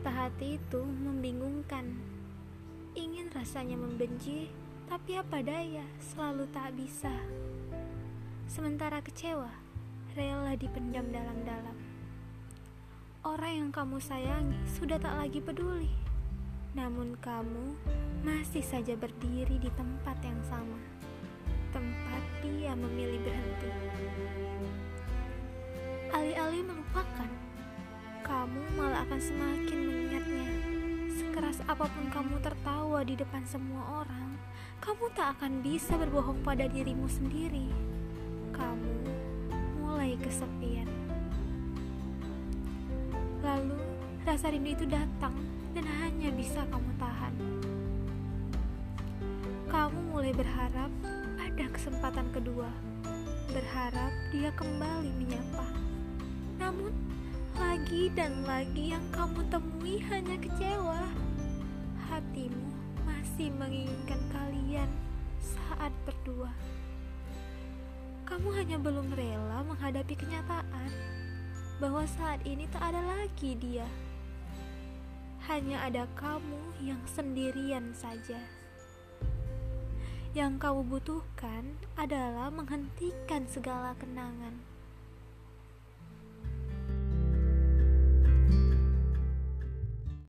seperti itu membingungkan. Ingin rasanya membenci, tapi apa daya, selalu tak bisa. Sementara kecewa, rela dipendam dalam-dalam. Orang yang kamu sayangi sudah tak lagi peduli, namun kamu masih saja berdiri di tempat yang sama, tempat dia memilih berhenti. Alih-alih melupakan, kamu malah akan semakin. Sekeras apa pun kamu tertawa di depan semua orang, kamu tak akan bisa berbohong pada dirimu sendiri. Kamu mulai kesepian. Lalu, rasa rindu itu datang dan hanya bisa kamu tahan. Kamu mulai berharap ada kesempatan kedua, berharap dia kembali menyapa. Namun, lagi dan lagi yang kamu temui hanya kecewa. Masih menginginkan kalian saat berdua. Kamu hanya belum rela menghadapi kenyataan bahwa saat ini tak ada lagi dia. Hanya ada kamu yang sendirian saja. Yang kamu butuhkan adalah menghentikan segala kenangan